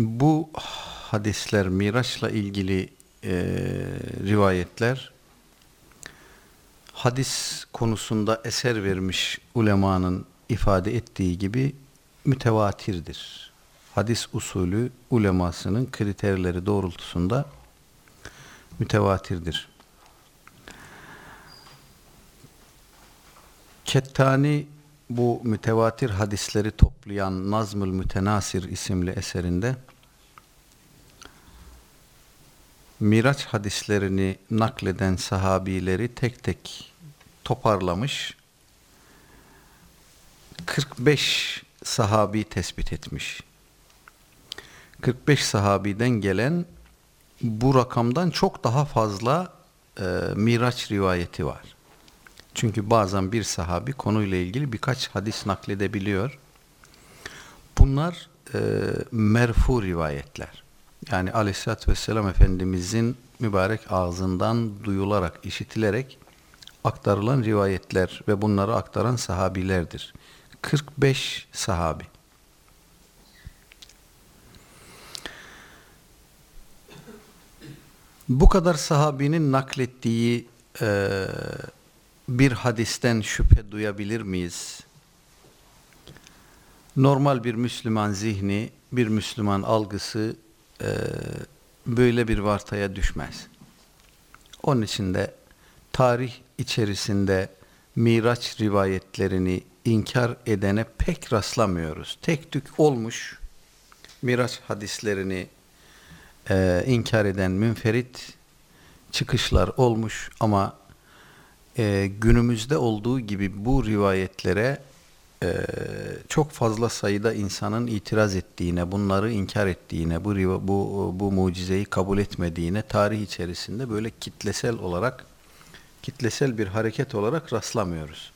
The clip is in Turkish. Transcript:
Bu hadisler, Miraç'la ilgili e, rivayetler hadis konusunda eser vermiş ulemanın ifade ettiği gibi mütevatirdir. Hadis usulü ulemasının kriterleri doğrultusunda mütevatirdir. Kettani bu mütevatir hadisleri toplayan Nazmül Mütenasir isimli eserinde Miraç hadislerini nakleden sahabileri tek tek toparlamış. 45 sahabi tespit etmiş. 45 sahabiden gelen bu rakamdan çok daha fazla e, Miraç rivayeti var. Çünkü bazen bir sahabi konuyla ilgili birkaç hadis nakledebiliyor. Bunlar e, merfu rivayetler. Yani aleyhissalatü vesselam Efendimizin mübarek ağzından duyularak, işitilerek aktarılan rivayetler ve bunları aktaran sahabilerdir. 45 sahabi. Bu kadar sahabinin naklettiği e, bir hadisten şüphe duyabilir miyiz? Normal bir Müslüman zihni, bir Müslüman algısı e, böyle bir vartaya düşmez. Onun için de tarih içerisinde Miraç rivayetlerini inkar edene pek rastlamıyoruz. Tek tük olmuş Miraç hadislerini e, inkar eden münferit çıkışlar olmuş ama e, günümüzde olduğu gibi bu rivayetlere e, çok fazla sayıda insanın itiraz ettiğine, bunları inkar ettiğine, bu, bu, bu mucizeyi kabul etmediğine tarih içerisinde böyle kitlesel olarak kitlesel bir hareket olarak rastlamıyoruz.